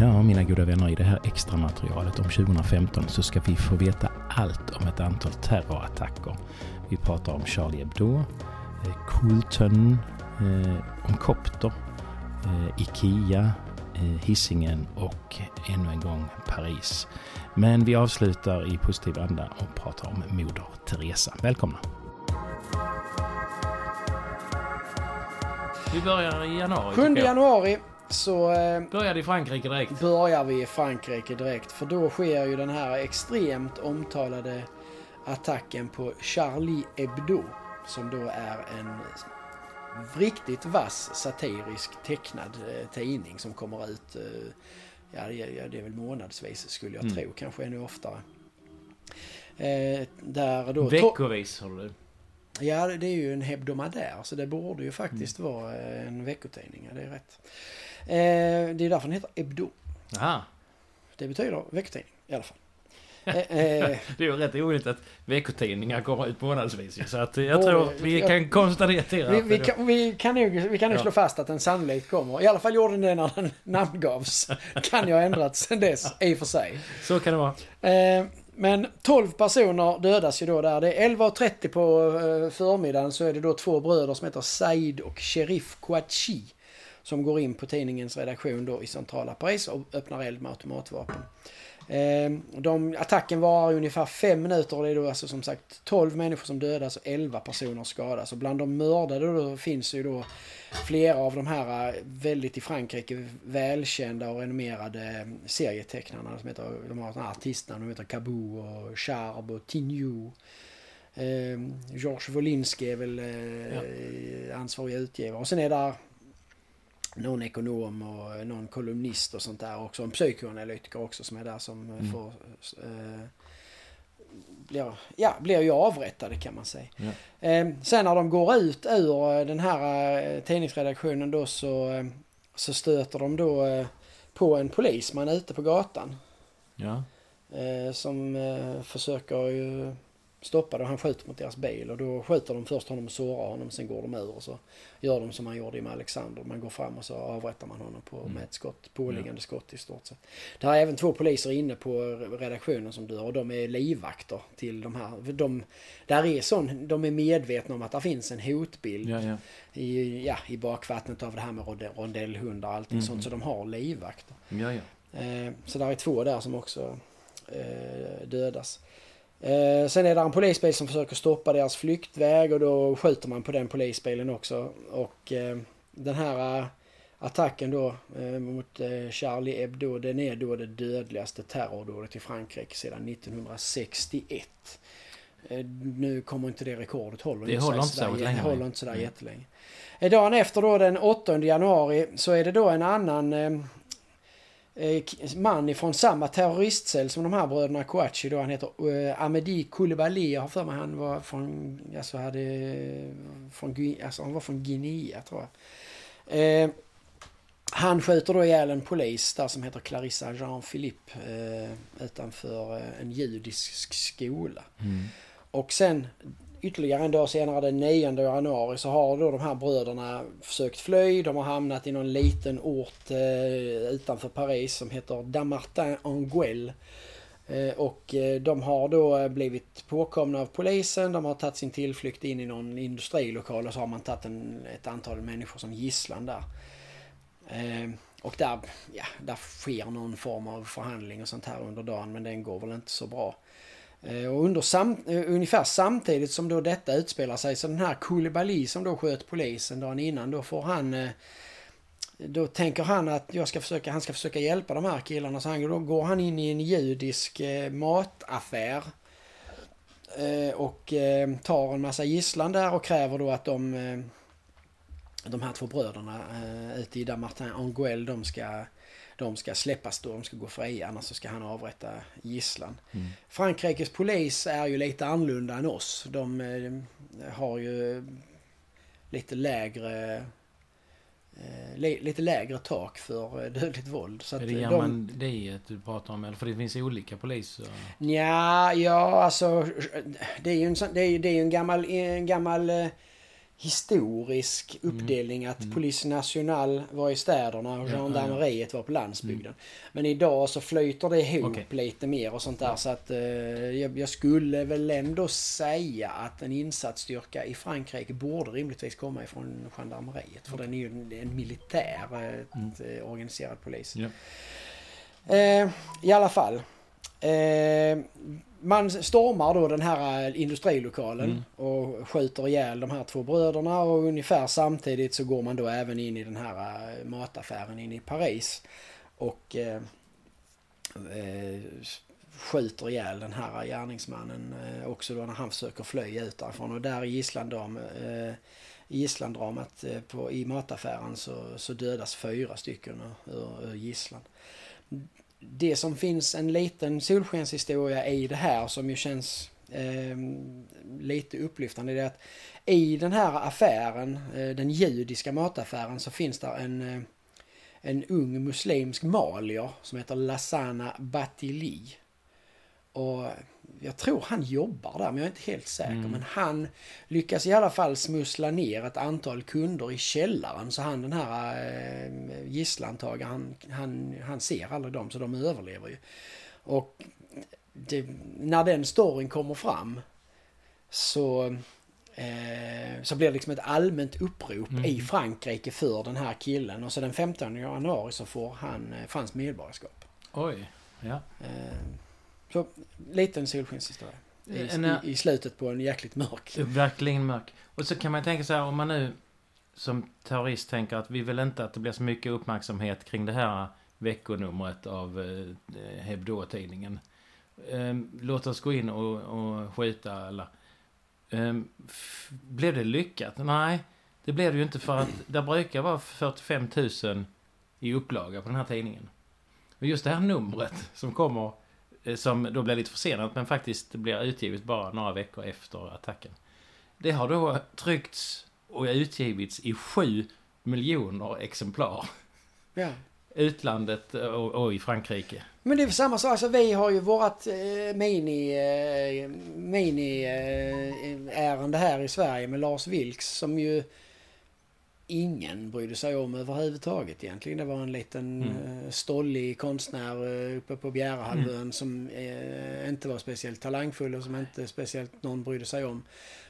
Ja, mina goda vänner, i det här extra materialet om 2015 så ska vi få veta allt om ett antal terrorattacker. Vi pratar om Charlie Hebdo, eh, Coulton, eh, om Kopter, eh, Ikea, eh, Hisingen och ännu en gång Paris. Men vi avslutar i positiv anda och pratar om Moder Teresa. Välkomna! Vi börjar i januari. 7 tycker jag. januari så eh, Började i Frankrike direkt. börjar vi i Frankrike direkt. För då sker ju den här extremt omtalade attacken på Charlie Hebdo. Som då är en riktigt vass satirisk tecknad eh, tidning som kommer ut, eh, ja, det är- väl månadsvis skulle jag Mm. tro, kanske ännu oftare. Eh, där då... Veckovis har du. Ja, det är ju en hebdomadär så det borde ju faktiskt vara eh, en veckotidning. Ja, det är rätt. Eh, det är därför den heter Hebdo. Aha. Det betyder veckotidning i alla fall. Eh, eh, Det är ju rätt roligt att veckotidningar kommer ut månadsvis Så att jag tror vi kan konstatera vi, att vi, kan, vi kan nog, vi kan nog Ja. slå fast att den sannolikt kommer. I alla fall gjorde den det när den namngavs. kan ju ha ändrats sen dess i och för sig. Så kan det vara. Eh, men 12 personer dödas ju då där. Det är 11.30 på förmiddagen så är det då två bröder som heter Said och Sheriff Kouachi. Som går in på tidningens redaktion då i centrala Paris och öppnar eld med automatvapen. Eh, de, attacken var ungefär fem minuter och det är då alltså som sagt 12 människor som dödas och 11 personer skadas. Och bland de mördade då finns ju då flera av de här eh, väldigt i Frankrike välkända och renommerade serietecknarna som heter, de har här artistnamn, de heter Cabou och Charb och Tignou. Eh, Georges Wolinski är väl eh, ansvarig utgivare. Och sen är där någon ekonom och någon kolumnist och sånt där också. En psykoanalytiker också som är där som eh, Mm. får... Eh, blir, ja, blir ju avrättade kan man säga. Ja. Eh, sen när de går ut ur eh, den här eh, tidningsredaktionen då så, eh, så stöter de då eh, på en polisman ute på gatan. Ja. Eh, som eh, försöker ju stoppa det. Han skjuter mot deras bil och då skjuter de först honom och sårar honom. Sen går de ur och så gör de som man gjorde med Alexander. Man går fram och så avrättar man honom på, Mm. med ett skott, påliggande skott i stort sett. Det är även två poliser inne på redaktionen som dör och de är livvakter till de här. De, där är sån, de är medvetna om att det finns en hotbild Ja, ja. i, ja, i bakvattnet av det här med rondell- rondellhundar och allting Mhm. sånt. Så de har livvakter. Ja, ja. Eh, så där är två där som också eh, dödas. Eh, sen är det en polisbil som försöker stoppa deras flyktväg och då skjuter man på den polisbilen också. Och eh, den här eh, attacken då eh, mot eh, Charlie Hebdo den är då det dödligaste terrordådet i Frankrike sedan 1961. Eh, nu kommer inte det rekordet håller Det håller inte särskilt länge, håller inte sådär Nej. jättelänge. Dagen efter då den 8 januari så är det då en annan man ifrån samma terroristcell som de här bröderna Kouachi då. Han heter eh, Amedi Koulibaly. Jag har för mig han var från, alltså hade, från, Gui- alltså han var från Guinea tror jag. Eh, han skjuter då ihjäl en polis där som heter Clarissa Jean-Philippe eh, utanför eh, en judisk skola. Mm. Och sen ytterligare en dag senare, den 9 januari, så har då de här bröderna försökt fly. De har hamnat i någon liten ort eh, utanför Paris som heter Damartin-Anguel. Eh, och eh, de har då eh, blivit påkomna av polisen. De har tagit sin tillflykt in i någon industrilokal och så har man tagit en, ett antal människor som gisslan där. Eh, och där, ja, där sker någon form av förhandling och sånt här under dagen men den går väl inte så bra. Eh, och under sam, eh, ungefär samtidigt som då detta utspelar sig så den här Kulibali som då sköt polisen dagen innan då får han eh, då tänker han att jag ska försöka, han ska försöka hjälpa de här killarna. Så han, då går han in i en judisk mataffär och tar en massa gisslan där och kräver då att de de här två bröderna ute i Damartin Anguel, de ska de ska släppas då, de ska gå fria annars så ska han avrätta gisslan. Mm. Frankrikes polis är ju lite annorlunda än oss. De eh, har ju lite lägre eh, li, lite lägre tak för eh, dödligt våld. Så Är det de, Germandiet du pratar om? Eller för det finns olika poliser. Nja, ja alltså det är ju en, det är, det är en gammal, en gammal eh, historisk uppdelning att Mm. Police National var i städerna och Ja, gendarmeriet var på landsbygden. Men idag så flyter det ihop Okej. lite mer och sånt där så att eh, jag, jag skulle väl ändå säga att en insatsstyrka i Frankrike borde rimligtvis komma ifrån gendarmeriet. För den är ju en, en militär eh, ett, eh, organiserad polis. Ja. Eh, I alla fall. Eh, man stormar då den här eh, industrilokalen Mm. och skjuter ihjäl de här två bröderna och ungefär samtidigt så går man då även in i den här eh, mataffären inne i Paris. Och eh, eh, skjuter ihjäl den här gärningsmannen eh, också då när han försöker fly ut därifrån. Och där i gisslandram, eh, i gisslandramat eh, på, i mataffären så, så dödas fyra stycken ur, ur gisslan. Det som finns en liten solskenshistoria i det här som ju känns eh, lite upplyftande det är att i den här affären, eh, den judiska mataffären, så finns där en, eh, en ung muslimsk malier som heter Lassana Batili. Och jag tror han jobbar där, men jag är inte helt säker. Mm. Men han lyckas i alla fall smussla ner ett antal kunder i källaren. Så han den här eh, gisslantagaren, han, han, han ser aldrig dem, så de överlever ju. Och det, när den storyn kommer fram så, eh, så blir det liksom ett allmänt upprop Mm. i Frankrike för den här killen. Och så den 15 januari så får han eh, franskt medborgarskap. Oj. Ja. Eh, så liten solskenshistoria. I, En, i, I slutet på en jäkligt mörk. Verkligen mörk. Och så kan man tänka så här, om man nu som terrorist tänker att vi vill inte att det blir så mycket uppmärksamhet kring det här veckonumret av eh, Hebdo-tidningen. Eh, låt oss gå in och, och skjuta alla. Eh, blev det lyckat? Nej, det blev det ju inte för att det brukar vara 45 000 i upplaga på den här tidningen. Och just det här numret som kommer, som då blir lite försenat men faktiskt blir utgivet bara några veckor efter attacken. Det har då tryckts och utgivits i 7 miljoner exemplar. Ja. Utlandet och, och i Frankrike. Men det är samma sak. Alltså, vi har ju vårat eh, mini, eh, mini eh, ärende här i Sverige med Lars Vilks som ju ingen brydde sig om överhuvudtaget egentligen. Det var en liten Mm. eh, stollig konstnär eh, uppe på Bjärehalvön som eh, inte var speciellt talangfull och som inte speciellt någon brydde sig om.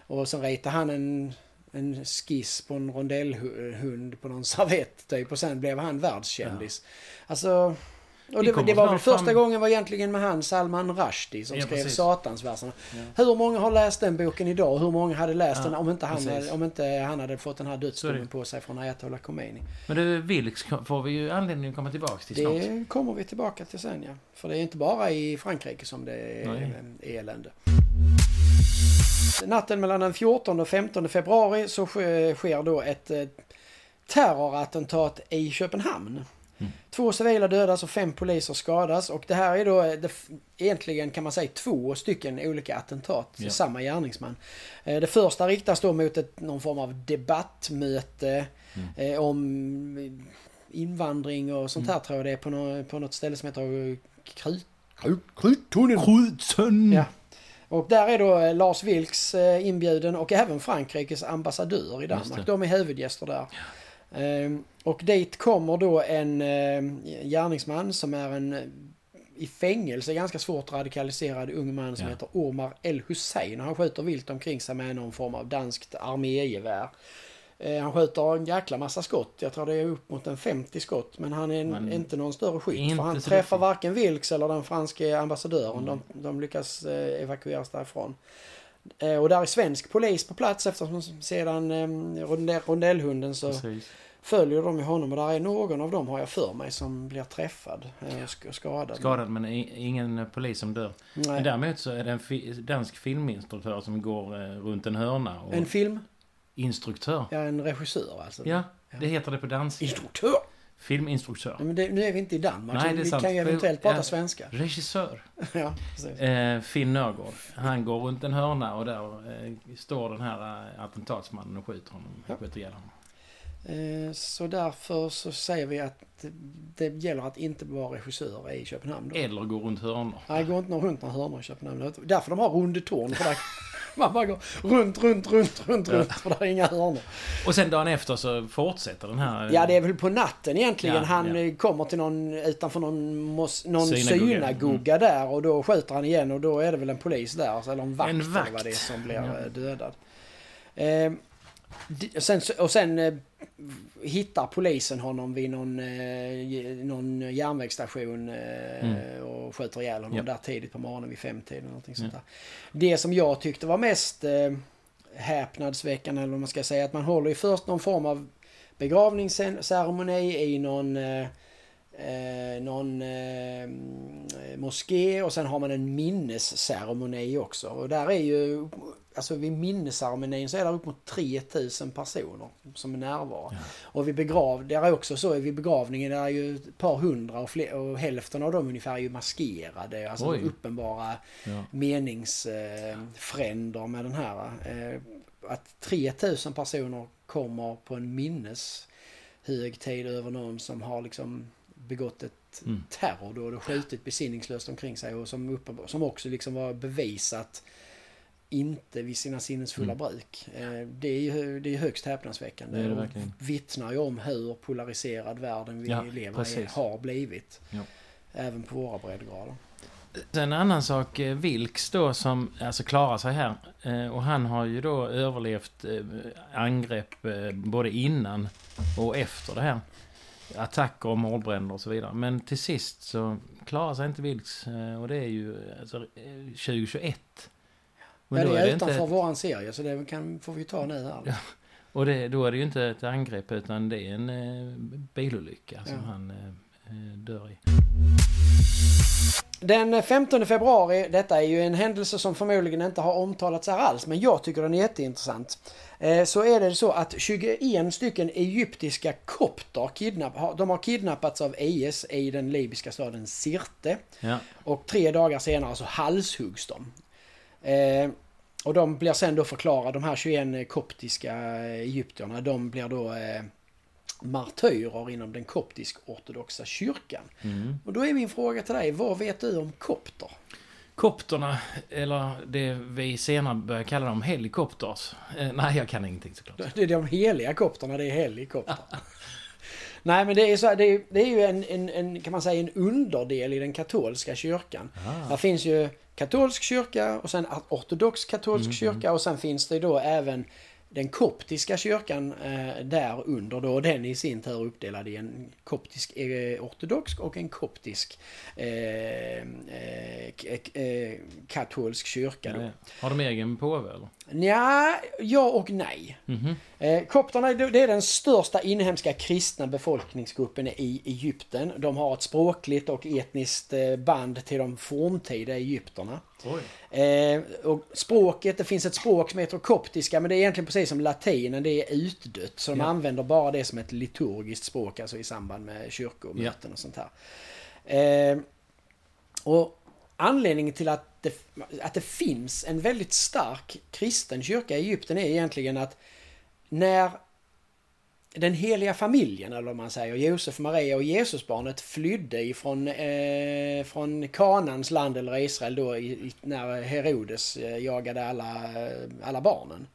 Och sen ritade han en, en skiss på en rondellhund på någon servett typ och sen blev han världskändis. Alltså... Och det, det var väl första fram- gången var egentligen med han Salman Rushdie som Ja, skrev precis. Satansverserna. Ja. Hur många har läst den boken idag? och Hur många hade läst Ja, den om inte, han precis. hade, om inte han hade fått den här dödsdomen på sig från Ayatollah Khomeini? Men du, Vilks får vi ju anledning att komma tillbaks till snart. Det kommer vi tillbaka till sen ja. För det är inte bara i Frankrike som det är Nej. elände. Natten mellan den 14 och 15 februari så sker sker då ett eh, terrorattentat i Köpenhamn. Mm. Två civila dödas och fem poliser skadas och det här är då eh, det, egentligen kan man säga två stycken olika attentat. Ja. Samma gärningsman. Eh, Det första riktas då mot ett, någon form av debattmöte Mm. eh, om invandring och sånt här tror jag det är på, nå, på något ställe som heter Krut... Krut... Kruttunneln. Skjutsen! Ja. Och där är då Lars Vilks inbjuden och även Frankrikes ambassadör i Danmark. De är huvudgäster där. Ehm, Och dit kommer då en eh, gärningsman som är en i fängelse ganska svårt radikaliserad ung man som Ja. heter Omar El Hussein. Han skjuter vilt omkring sig med någon form av danskt armégevär. Eh, Han skjuter en jäkla massa skott. Jag tror det är upp mot en 50 skott. Men han är en, Men inte någon större skytt. För han träffar duktig. varken Vilks eller den franske ambassadören. Mm. De, de lyckas eh, evakueras därifrån. Eh, Och där är svensk polis på plats eftersom sedan eh, rondell, rondellhunden så Precis. följer de ju honom. Och där är någon av dem har jag för mig som blir träffad eh, och sk- skadad. Skadad men ingen polis som dör. Nej. Men däremot så är det en fi- dansk filminstruktör som går eh, runt en hörna. Och En film? Instruktör. Ja, en regissör alltså. Ja, det heter det på danska. Instruktör! Filminstruktör. Men det, nu är vi inte i Danmark. Nej, vi sant. kan ju eventuellt prata ja. svenska. Regissör. ja. Eh, Finn Nörgård. Han går runt en hörna och där eh, står den här eh, attentatsmannen och skjuter honom. Ja. Skjuter ihjäl honom. Eh, Så därför så säger vi att det- gäller att inte vara regissör i Köpenhamn. Då. Eller går runt hörnor. Nej, går inte runt några hörnor i Köpenhamn. Därför de har Runde Torn. För där, Man bara går runt, runt, runt, runt, runt för det är inga hörnor. Och sen dagen efter så fortsätter den här... Ja, det är väl på natten egentligen. Ja, han ja. eh, kommer till någon utanför någon, mos, någon Synagoga. synagoga där och då skjuter han igen och då är det väl en polis där. alltså, Eller en vakt, En eller vakt. vad det är som blir Ja. eh, dödad. Eh, d- sen, och sen eh, hittar polisen honom vid någon, eh, någon järnvägsstation eh, och skjuter ihjäl honom Mm. Ja. där tidigt på morgonen vid femtiden. Någonting sånt Ja. där. Det som jag tyckte var mest eh, häpnadsväckande eller vad man ska säga att man håller ju först någon form av begravningsceremoni i någon eh, någon eh, moské och sen har man en minnesceremoni också. Och där är ju, alltså vid minnesceremonin så är det upp mot 3000 personer som är närvarande. Ja. Och vid begrav, det är också så vid begravningen, det är ju ett par hundra och, fler, och hälften av dem ungefär är ju maskerade. Alltså Oj. uppenbara Ja. meningsfränder med den här. Eh, att 3000 personer kommer på en minneshögtid över någon som har liksom begått ett Mm. terrordåd och skjutit besinningslöst omkring sig och som, uppenbar, som också liksom var bevisat inte vid sina sinnesfulla Mm. bruk. Eh, det är ju det är högst häpnadsväckande. Det är det och vittnar ju om hur polariserad världen vi Ja, lever i precis. har blivit. Ja. Även på våra breddgrader. En annan sak, eh, Vilks då som alltså klarar sig här. Eh, Och han har ju då överlevt angrepp både innan och efter det här. Attacker och mordbränder och så vidare. Men till sist så klarar sig inte Vilks eh, och det är ju alltså, eh, 2021. Men ja, det är är det utanför inte, våran serie så det kan, får vi ta nu här. Ja. och det, då är det ju inte ett angrepp utan det är en eh, bilolycka som Ja. han eh, eh, dör i. Den 15 februari, detta är ju en händelse som förmodligen inte har omtalats här alls, men jag tycker den är jätteintressant. Eh, Så är det så att 21 stycken egyptiska kopter kidnapp, de har kidnappats av IS i den libyska staden Sirte. Ja. Och tre dagar senare så halshuggs de. Eh, och de blir sen då förklarade, de här 21 koptiska egyptierna, de blir då eh, martyrer inom den koptisk-ortodoxa kyrkan. Mm. Och då är min fråga till dig, vad vet du om kopter? Kopterna, eller det vi senare börjar kalla dem helikopters. Eh, nej, jag kan ingenting såklart. Det är de heliga kopterna, det är helikopter. Nej men det är, så, det är, det är ju en, en, en, kan man säga, en underdel i den katolska kyrkan. Ah. Där finns ju katolsk kyrka och sen ortodox katolsk Mm, kyrka och sen finns det då även den koptiska kyrkan eh, där under då. Den i sin tur uppdelad i en koptisk eh, ortodox och en koptisk eh, eh, eh, katolsk kyrka. Då. Har de egen påve eller? Nja, ja och nej. Mhm. Eh, kopterna det är den största inhemska kristna befolkningsgruppen i Egypten. De har ett språkligt och etniskt band till de forntida egypterna. Eh, och språket, det finns ett språk som heter koptiska men det är egentligen precis som latinen, det är utdött. Så de Ja. använder bara det som ett liturgiskt språk, alltså i samband med kyrkomöten Ja. och sånt här. Eh, och anledningen till att det, att det finns en väldigt stark kristen kyrka i Egypten är egentligen att när den heliga familjen, eller vad man säger, Josef, Maria och Jesusbarnet flydde ifrån eh, från Kanans land eller Israel då i, i, när Herodes eh, jagade alla, eh, alla barnen.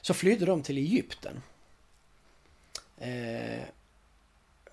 Så flydde de till Egypten. Eh,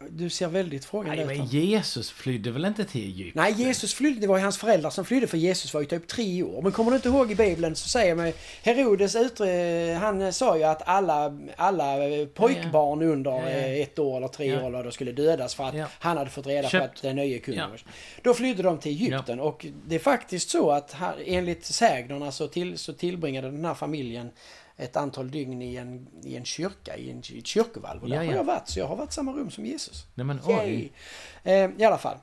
du ser väldigt frågande Nej, ut. men här. Jesus flydde väl inte till Egypten? Nej, Jesus flydde. Det var ju hans föräldrar som flydde för Jesus var ju typ tre år. Men kommer du inte ihåg i Bibeln så säger man Herodes utre, han sa ju att alla, alla pojkbarn under Ja, ja. eh, ett år eller tre Ja. år eller då skulle dödas för att Ja. han hade fått reda Köpt. på att den nya kungen Ja. Då flydde de till Egypten och det är faktiskt så att enligt sägnerna så, till, så tillbringade den här familjen ett antal dygn i en, i en kyrka, i, en, i ett kyrkovalv. Och där Ja, ja. har jag varit, så jag har varit i samma rum som Jesus. Nej men oj. Eh, I alla fall.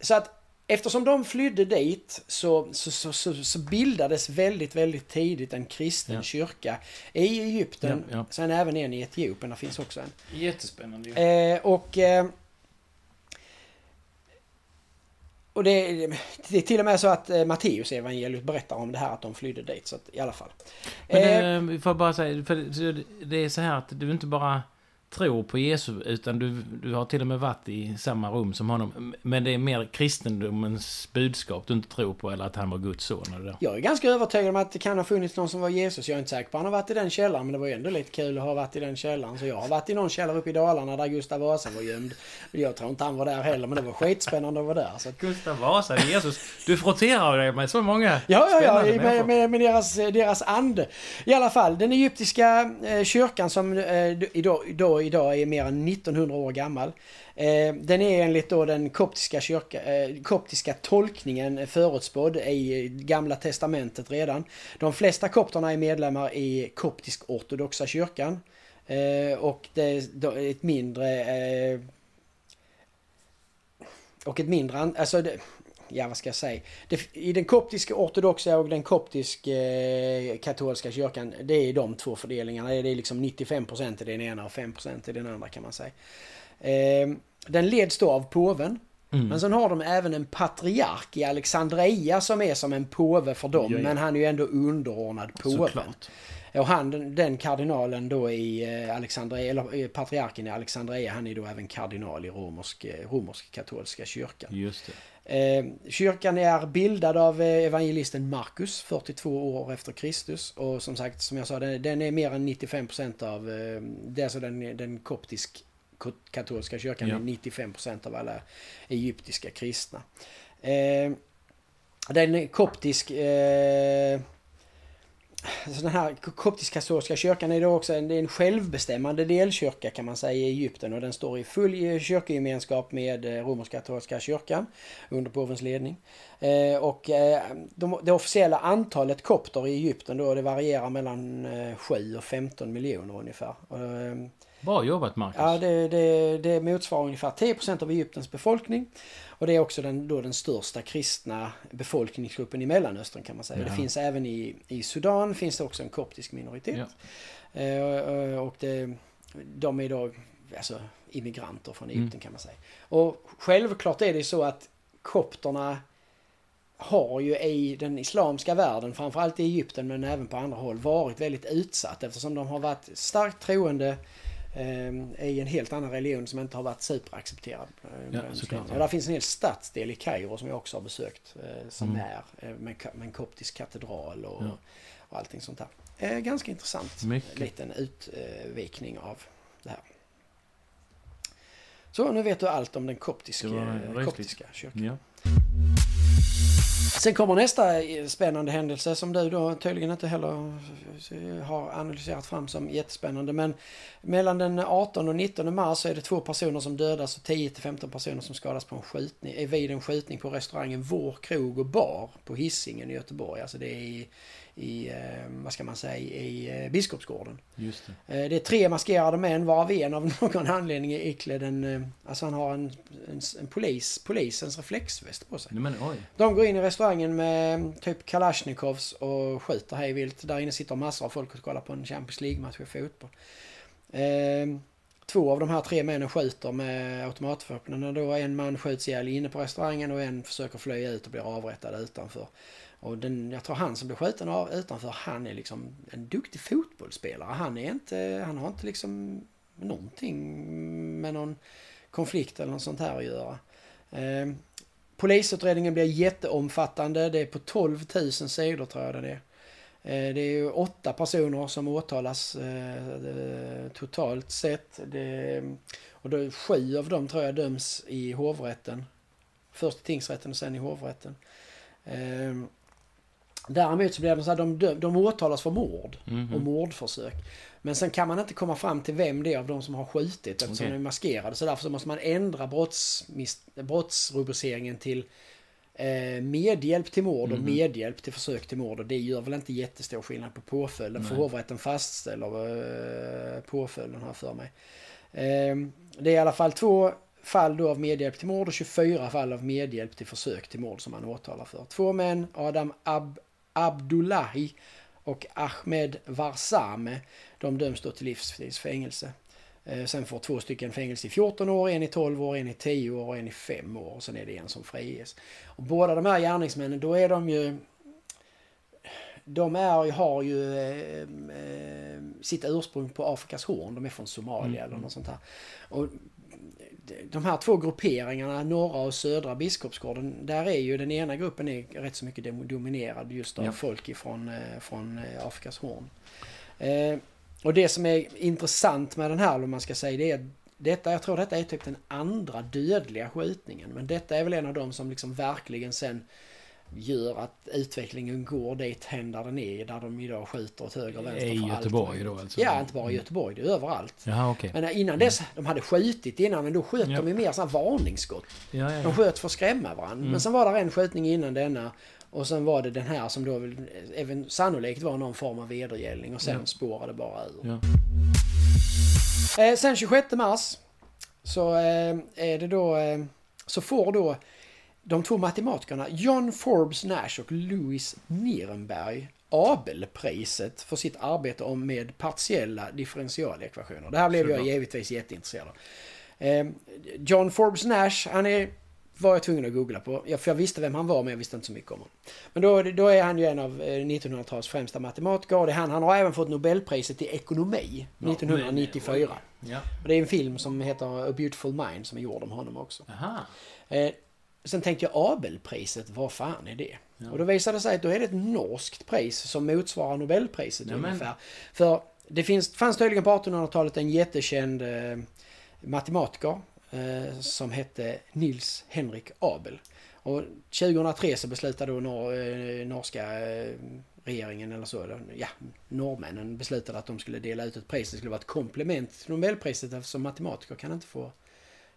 Så att eftersom de flydde dit så, så, så, så, så bildades väldigt, väldigt tidigt en kristen Ja. kyrka i Egypten. Ja, ja. Sen även en i Etiopien, där finns också en. Jättespännande. Eh, och... Eh, och det, det är till och med så att eh, Matteus evangeliet berättar om det här att de flydde dit. Så att, i alla fall. Men Eh, det, vi får bara säga, för det är så här att du inte bara tror på Jesus, utan du, du har till och med varit i samma rum som honom. Men det är mer kristendomens budskap du inte tror på, eller att han var Guds son. Eller det. Jag är ganska övertygad om att det kan ha funnits någon som var Jesus. Jag är inte säker på att han har varit i den källaren, men det var ju ändå lite kul att ha varit i den källaren. Så jag har varit i någon källare uppe i Dalarna där Gustav Vasa var gömd. Jag tror inte han var där heller, men det var skitspännande att vara där. Så att... Gustav Vasa, Jesus. Du frotterar dig med så många Ja, ja, ja, med, med, med deras, deras ande. I alla fall, den egyptiska eh, kyrkan som eh, idag, idag, idag är mer än 1900 år gammal. Eh, den är enligt då den koptiska, kyrka, eh, koptiska tolkningen förutspådd i Gamla Testamentet redan. De flesta kopterna är medlemmar i koptisk ortodoxa kyrkan. Eh, och det är ett mindre... Och ett mindre... Alltså det, ja vad ska jag säga? Det, I den koptiska ortodoxa och den koptisk eh, katolska kyrkan, det är de två fördelningarna. Det är liksom 95% i den ena och 5% i den andra kan man säga. Eh, den leds då av påven. Mm. Men sen har de även en patriark i Alexandria som är som en påve för dem. Ja, ja. Men han är ju ändå underordnad påven. Såklart. Och han, den- den kardinalen då i eh, Alexandria, eller eh, patriarken i Alexandria, han är då även kardinal i romersk, eh, romersk katolska kyrkan. Just det. Eh, kyrkan är bildad av eh, evangelisten Markus 42 år efter Kristus. Och som sagt, som jag sa, den, är mer än 95% av, eh, det är alltså den, den koptisk ko- katolska kyrkan Ja. är 95% av alla egyptiska kristna. Den koptisk... Så den här koptisk-katolska kyrkan är då också en, det är en självbestämmande delkyrka kan man säga i Egypten och den står i full eh, kyrkogemenskap med eh, romersk-katolska kyrkan under påvens ledning. Eh, och de, det officiella antalet kopter i Egypten då det varierar mellan 7 och 15 miljoner ungefär. Eh, Bra jobbat Marcus. Ja, det, det, det motsvarar ungefär 10% av Egyptens befolkning. Och det är också den, då den största kristna befolkningsgruppen i Mellanöstern kan man säga. Ja. Det finns även i, i Sudan finns det också en koptisk minoritet. Ja. Eh, och det, de är då alltså, immigranter från Egypten Mm. kan man säga. Och självklart är det så att kopterna har ju i den islamska världen, framförallt i Egypten men även på andra håll, varit väldigt utsatt eftersom de har varit starkt troende eh, i en helt annan religion som inte har varit superaccepterad. eh, Ja, såklart. där finns en hel stadsdel i Kairo som jag också har besökt eh, som Mm. är eh, med, med en koptisk katedral och, Ja. och allting sånt där. Eh, ganska intressant Mycket. liten utvikning av det här. Så nu vet du allt om den rysligt. koptiska kyrkan. Ja. Sen kommer nästa spännande händelse som du då tydligen inte heller har analyserat fram som jättespännande. Men mellan den 18 och 19 mars så är det två personer som dödas och 10 till 15 personer som skadas på en skjutning, eh, vid en skjutning på restaurangen Vår krog och bar på Hisingen i Göteborg. Alltså det är i, eh, vad ska man säga, i eh, Biskopsgården. Just det. Eh, Det är tre maskerade män varav en av någon anledning är iklädd en... Alltså han har en, en, en polis, polisens reflexväst på sig. Nej, Men oj. De går in i restaurangen med eh, typ Kalashnikovs och skjuter hej vilt. Där inne sitter massor av folk och kollar på en Champions League-match i fotboll. Två av de här tre männen skjuter med automatvapen. Och då en man skjuts ihjäl inne på restaurangen och en försöker fly ut och blir avrättad utanför. Och den, jag tror han som blir skjuten av utanför, han är liksom en duktig fotbollsspelare. Han är inte, han har inte liksom någonting med någon konflikt eller något sånt här att göra. Eh, polisutredningen blir jätteomfattande. Det är på 12 000 sidor tror jag det är. Eh, det är ju åtta personer som åtalas eh, totalt sett. Det, och då, sju av dem tror jag döms i hovrätten. Först i tingsrätten och sen i hovrätten. Eh, Däremot så blir det så här, de, dö- de åtalas för mord Mhm. och mordförsök. Men sen kan man inte komma fram till vem det är av de som har skjutit eftersom Okej. de är maskerade. Så därför så måste man ändra brotts, brottsrubriceringen till eh, medhjälp till mord och Mhm. medhjälp till försök till mord. Och det gör väl inte jättestor skillnad på påföljden. För Nej. hovrätten fastställer eh, påföljden här för mig. Eh, det är i alla fall två fall då av medhjälp till mord och 24 fall av medhjälp till försök till mord som man åtalar för. Två män, Adam Ab Abdullahi och Ahmed Varsame, de döms då till livstidsfängelse. Eh, Sen får två stycken fängelse i 14 år, en i 12 år, en i 10 år och en i 5 år. Och sen är det en som friges. Och båda de här gärningsmännen, då är de ju... de är, har ju eh, eh, sitt ursprung på Afrikas horn. De är från Somalia Mm. eller något sånt här. Och de här två grupperingarna, norra och södra Biskopsgården, där är ju den ena gruppen är rätt så mycket dominerad just av Ja. folk ifrån eh, från eh, Afrikas horn. Eh, och det som är intressant med den här, om man ska säga, det är detta, jag tror detta är typ den andra dödliga skjutningen. Men detta är väl en av de som liksom verkligen sen gör att utvecklingen går dit hän där den är. Där de idag skjuter åt höger och vänster. I allt Göteborg möjligt. då alltså? Ja, inte bara i Göteborg. Det är överallt. Jaha, okej. Men innan dess, de hade skjutit innan, men då sköt Ja. de ju mer sådana varningsskott. Ja, ja, De sköt för att skrämma varandra. Mm. Men sen var det en skjutning innan denna. Och sen var det den här som då väl även sannolikt var någon form av vedergällning och sen Ja. spårade bara ur. ja. Eh, sen 26 mars så eh, är det då eh, så får då de två matematikerna John Forbes Nash och Louis Nierenberg Abelpriset för sitt arbete om med partiella differentialekvationer. Det här blev jag givetvis jätteintresserad av. Eh, John Forbes Nash, han är var jag tvungen att googla på. Ja, för jag visste vem han var men jag visste inte så mycket om honom. Men då, då är han ju en av eh, 1900-talets främsta matematiker. Och det han, han har även fått Nobelpriset i ekonomi Ja, 1994. men. Ja. Och det är en film som heter A Beautiful Mind som är gjord om honom också. Aha. Eh, sen tänkte jag Abelpriset, vad fan är det? Ja. Och då visade det sig att då är det ett norskt pris som motsvarar Nobelpriset Nämen. ungefär. För det finns, fanns tydligen på 1800-talet en jättekänd eh, matematiker eh, som hette Nils Henrik Abel. Och 2003 så beslutade då nor eh, norska eh, regeringen eller så, ja, norrmännen beslutade att de skulle dela ut ett pris. Det skulle vara ett komplement till Nobelpriset eftersom matematiker kan inte få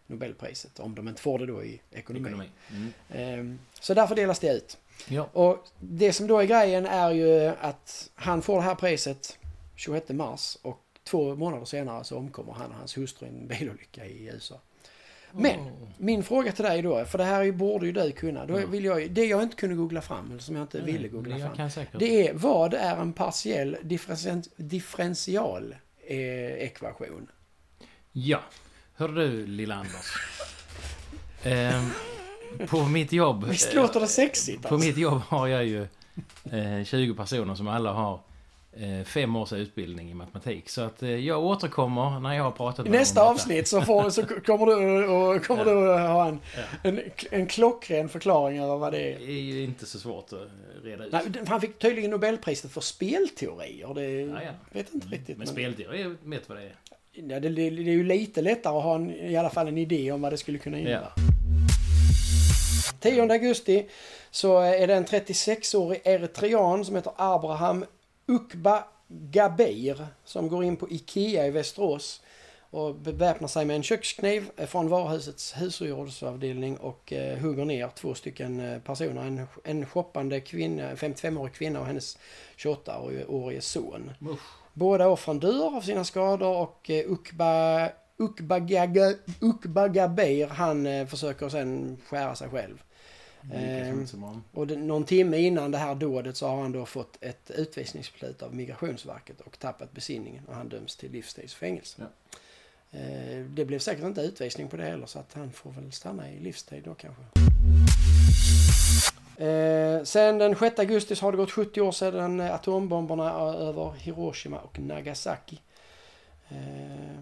Nobelpriset om de inte får det då i ekonomi. Ekonomi. Mm. Ehm, Så därför delas det ut. Ja. Och det som då är grejen är ju att han får det här priset 26 mars och två månader senare så omkommer han och hans hustru i en bilolycka i USA. Men Åh. min fråga till dig då, för det här borde ju du kunna. Då Ja. vill jag, det jag inte kunde googla fram, eller som jag inte Nej, ville googla fram. Det är, vad är en partiell differential, differential eh? Ja. Hör du, lilla Anders. Ehm, på mitt jobb... Visst eh, låter det sexigt På alltså? mitt jobb har jag ju eh, 20 personer som alla har eh, fem års utbildning i matematik. Så att eh, jag återkommer när jag har pratat I med dem nästa om avsnitt så, får, så kommer du, och, kommer Ja. du att ha en, Ja. en, en klockren förklaring över vad det är. Det är ju inte så svårt att reda ut. Nej, han fick tydligen Nobelpriset för spelteorier. Det Ja, ja. vet inte riktigt. Men Men, spelteori vet vad det är. ja, det, det, det är ju lite lättare att ha en, i alla fall en idé om vad det skulle kunna innebära. 10 augusti så är det en 36-årig eritrean som heter Abraham Ukba Gabeir som går in på Ikea i Västerås och beväpnar sig med en kökskniv från varuhusets husgerådsavdelning och eh, hugger ner två stycken eh, personer. En, en shoppande kvinna, 55-årig kvinna och hennes 28-årige son. Usch. Båda offren dör av sina skador och eh, Ukba, Ukba, Gaga, Ukba Gabeir han eh, försöker sen skära sig själv. Bra. Och det, någon timme innan det här dådet så har han då fått ett utvisningsbeslut av Migrationsverket och tappat besinningen och han döms till livstidsfängelse. Eh, Det blev säkert inte utvisning på det heller så att han får väl stanna i livstid då kanske. Eh, sen den 6 augusti så har det gått 70 år sedan eh, atombomberna över Hiroshima och Nagasaki. Eh,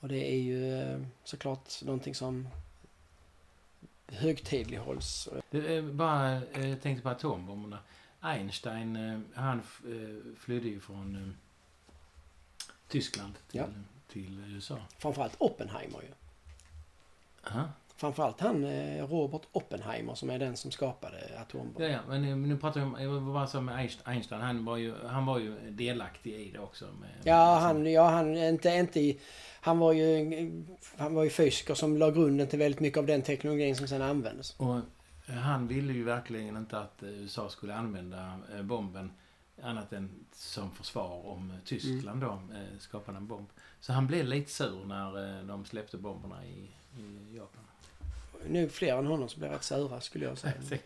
och det är ju eh, såklart någonting som högtidlighålls. Det bara, eh, jag tänkte på atombomberna. Einstein, eh, han eh, flydde ju från Tyskland till, Ja. till USA. Framförallt Oppenheimer ju. Aha. Framförallt han eh, Robert Oppenheimer som är den som skapade Ja, atombomben. ja, men eh, nu pratar vi om, jag var så med Einst- Einstein, han var ju, han var ju delaktig i det också. Med, Ja, han, ja, han, inte, inte han var ju, han var ju fysiker som la grunden till väldigt mycket av den teknologin som sen användes. Och eh, han ville ju verkligen inte att USA skulle använda bomben annat än som försvar om Tyskland då skapade en bomb. Så han blev lite sur när de släppte bomberna i, i Japan. Nog fler än honom som blev rätt sura skulle jag säga.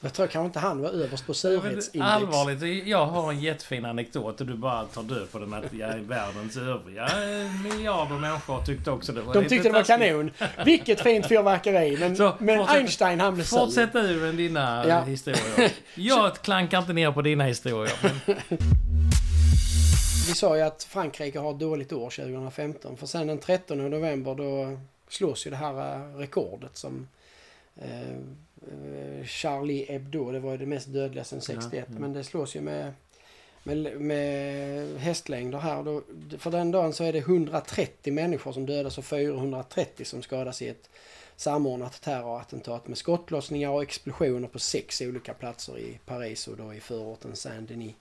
Jag tror kanske inte han var överst på surhetsindex. Allvarligt, jag har en jättefin anekdot och du bara tar död på den att jag är världens övriga miljarder människor tyckte också det var De tyckte det var kanon. Vilket fint fyrverkeri. Men, Så, men fortsätt- Einstein han blev sur. Fortsätt du med dina Ja. historier. Jag klankar inte ner på dina historier. Men Vi sa ju att Frankrike har ett dåligt år 2015. För sen den 13 november då slås ju det här eh, rekordet som eh, eh, Charlie Hebdo, det var ju det mest dödliga sen 61. Ja, ja. Men det slås ju med, med, med hästlängder här. Då, för den dagen så är det 130 människor som dödas och 430 som skadas i ett samordnat terrorattentat med skottlossningar och explosioner på sex olika platser i Paris och då i förorten Saint-Denis.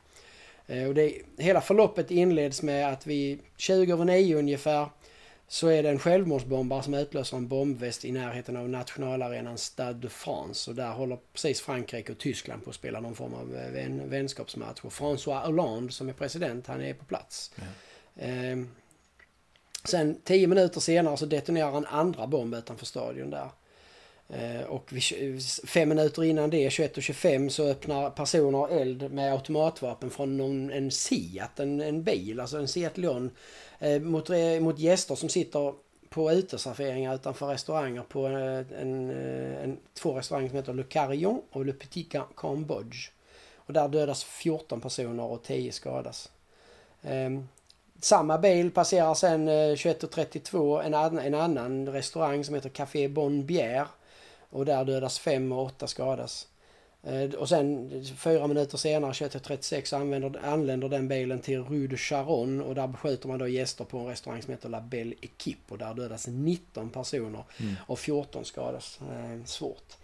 Och det, hela förloppet inleds med att vid 20 över 9 ungefär så är det en självmordsbombare som utlöser en bombväst i närheten av nationalarenan Stade de France. Och där håller precis Frankrike och Tyskland på att spela någon form av eh, vän, vänskapsmatch. Och François Hollande som är president, han är på plats. Eh, sen 10 minuter senare så detonerar en andra bomb utanför stadion där. Eh, och fem minuter innan det, 21.25, så öppnar personer eld med automatvapen från någon, en Seat, en, en bil, alltså en Seat Leon, eh, mot, mot gäster som sitter på uteserveringar utanför restauranger på eh, en, en, två restauranger som heter Le Carillon och Le Petit Cambodge. Och där dödas 14 personer och 10 skadas. Ehm, samma bil passerar sen 21.32 en, annan- en annan restaurang som heter Café Bon Bière. Och där dödas fem och åtta skadas. Eh, Och sen fyra minuter senare, 21.36, använder, anländer den bilen till Rue de Charonne och där beskjuter man då gäster på en restaurang som heter La Belle Equipe och där dödas 19 personer och 14 skadas eh, svårt.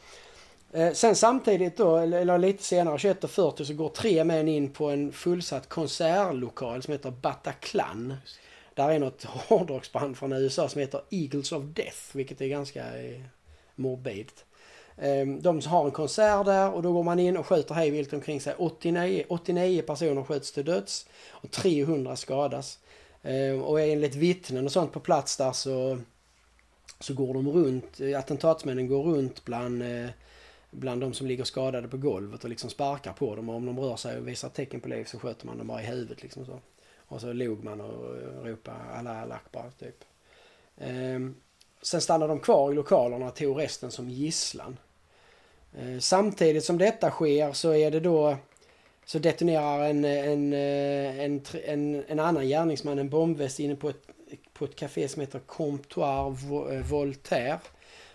Eh, Sen samtidigt då, eller eller lite senare, 21.40 så går tre män in på en fullsatt konsertlokal som heter Bataclan. Där är något hårdrocksband från USA som heter Eagles of Death, vilket är ganska eh, morbidt. Ehm, de har en konsert där och då går man in och skjuter hejvilt omkring sig. 89, 89 personer skjuts till döds och 300 skadas. Ehm, och enligt vittnen och sånt på plats där så, så går de runt, eh, attentatsmännen går runt bland, eh, bland de som ligger skadade på golvet och liksom sparkar på dem. Och om de rör sig och visar tecken på liv så skjuter man dem bara i huvudet liksom så. Och så log man och eh, ropade alla Allah typ. Ehm, Sen stannade de kvar i lokalerna och tog resten som gisslan. Eh, samtidigt som detta sker så är det då så detonerar en, en, eh, en, en, en annan gärningsman en bombväst inne på ett, på ett café som heter Comptoir eh, Voltaire.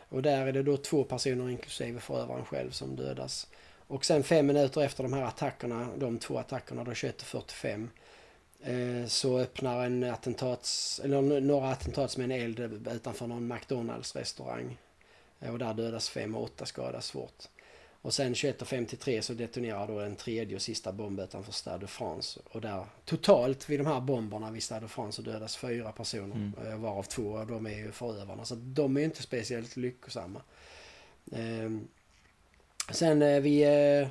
Och där är det då två personer inklusive förövaren själv som dödas. Och sen fem minuter efter de här attackerna, de två attackerna, då 21.45 så öppnar en attentats, eller några attentatsmän eld utanför någon McDonalds restaurang. Eh, Och där dödas fem och åtta skadas svårt. Och sen 21.53 så detonerar då en tredje och sista bomb utanför Stade de France. Och där totalt vid de här bomberna vid Stade de France så dödas fyra personer. Mm. eh, Varav två av dem är ju förövarna. Så de är inte speciellt lyckosamma. Ehm, sen eh, vid eh, ja,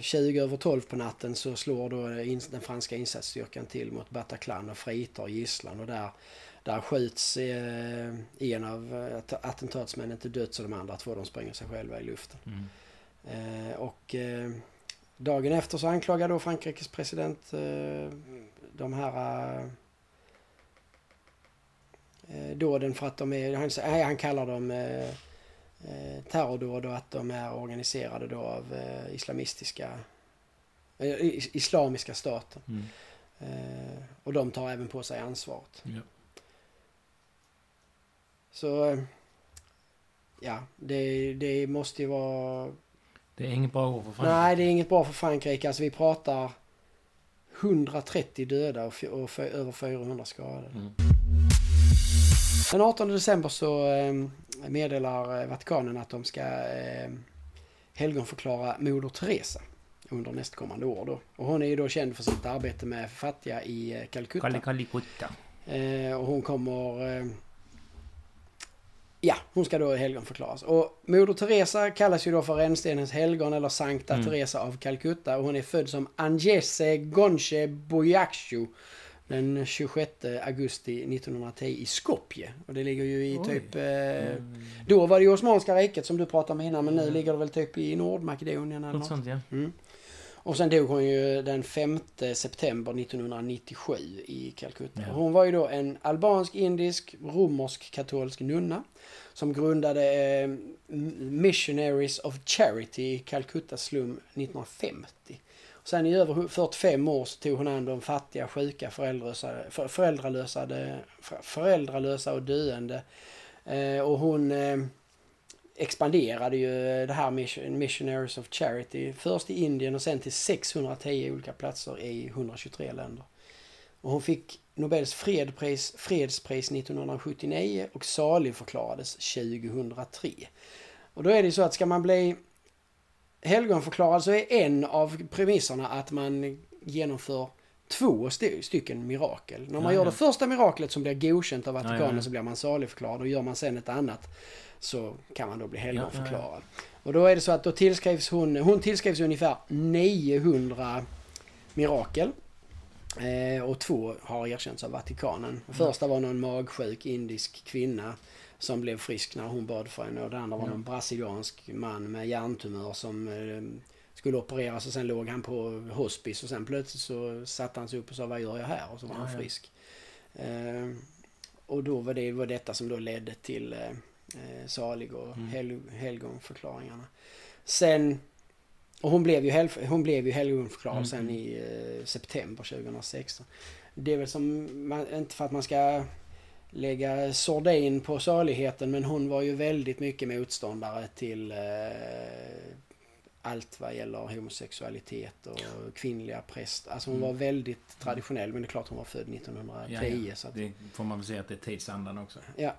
20 över 12 på natten så slår då eh, den franska insatsstyrkan till mot Bataclan och fritar gisslan. Och där, där skjuts eh, en av eh, att- attentatsmännen till döds och de andra två de spränger sig själva i luften. Mm. Och dagen efter så anklagar då Frankrikes president de här dåden för att de är, han, sä- nej, han kallar dem eh, terrordåd och att de är organiserade då av eh, islamistiska eh, is- islamiska staten. Mm. Eh, och de tar även på sig ansvaret. Ja. Så eh, ja, det, det måste ju vara Det är inget bra ord för Frankrike. Nej, det är inget bra för Frankrike. Alltså vi pratar 130 döda och, och över 400 skadade. Mm. Den 18 december så meddelar eh, Vatikanen att de ska eh, helgonförklara Moder Teresa under nästkommande år då. Och hon är ju då känd för sitt arbete med fattiga i eh, Calcutta. Eh, och hon kommer... Eh, ja, hon ska då helgonförklaras. Och Moder Teresa kallas ju då för rännstenens helgon eller Sankta Mm. Teresa av Calcutta. Och hon är född som Angese Gonche Boyakshu den 26 augusti 1910 i Skopje. Och det ligger ju i Oj. typ... Eh, Mm. då var det ju Osmanska riket som du pratade om innan men nu ligger det väl typ i Nordmakedonien eller Något något. sånt ja. Mm. Och sen dog hon ju den 5 september 1997 i Calcutta. Ja. Hon var ju då en albansk-indisk romersk-katolsk nunna som grundade eh, Missionaries of Charity i Calcutta slum 1950. Och sen i över 45 år så tog hon hand om fattiga, sjuka, föräldralösa, föräldralösa, föräldralösa och döende. Eh, och hon eh, expanderade ju eh, det här Mission- Missionaries of Charity. Först i Indien och sen till 610 olika platser i 123 länder. Och hon fick Nobels fredspris, fredspris 1979 och saligförklarades 2003. Och då är det ju så att ska man bli helgonförklarad så är en av premisserna att man genomför två st- stycken mirakel. När man Ja, gör ja. det första miraklet som blir godkänt av Vatikanen Ja, så blir man saligförklarad och gör man sen ett annat så kan man då bli helgonförklarad. Och då är det så att då tillskrivs hon, hon tillskrivs ungefär 900 mirakel. Eh, och två har erkänts av Vatikanen. Första var någon magsjuk indisk kvinna som blev frisk när hon bad för henne. Och den andra var Ja. någon brasiliansk man med hjärntumör som eh, skulle opereras och sen låg han på hospice och sen plötsligt så satte han sig upp och sa vad gör jag här? Och så var Ja, han ja. frisk. Eh, och då var det var detta som då ledde till eh, eh, salig och Mm. hel, helgonförklaringarna. Sen och hon blev ju, hel, hon blev ju helgonförklarad Mm. sen i eh, september 2016. Det är väl som, man, inte för att man ska lägga sordin på saligheten men hon var ju väldigt mycket motståndare till eh, allt vad gäller homosexualitet och kvinnliga präster. Alltså hon Mm. var väldigt traditionell men det är klart hon var född 1910 Ja, ja. så att, Det får man väl säga att det är tidsandan också. ja.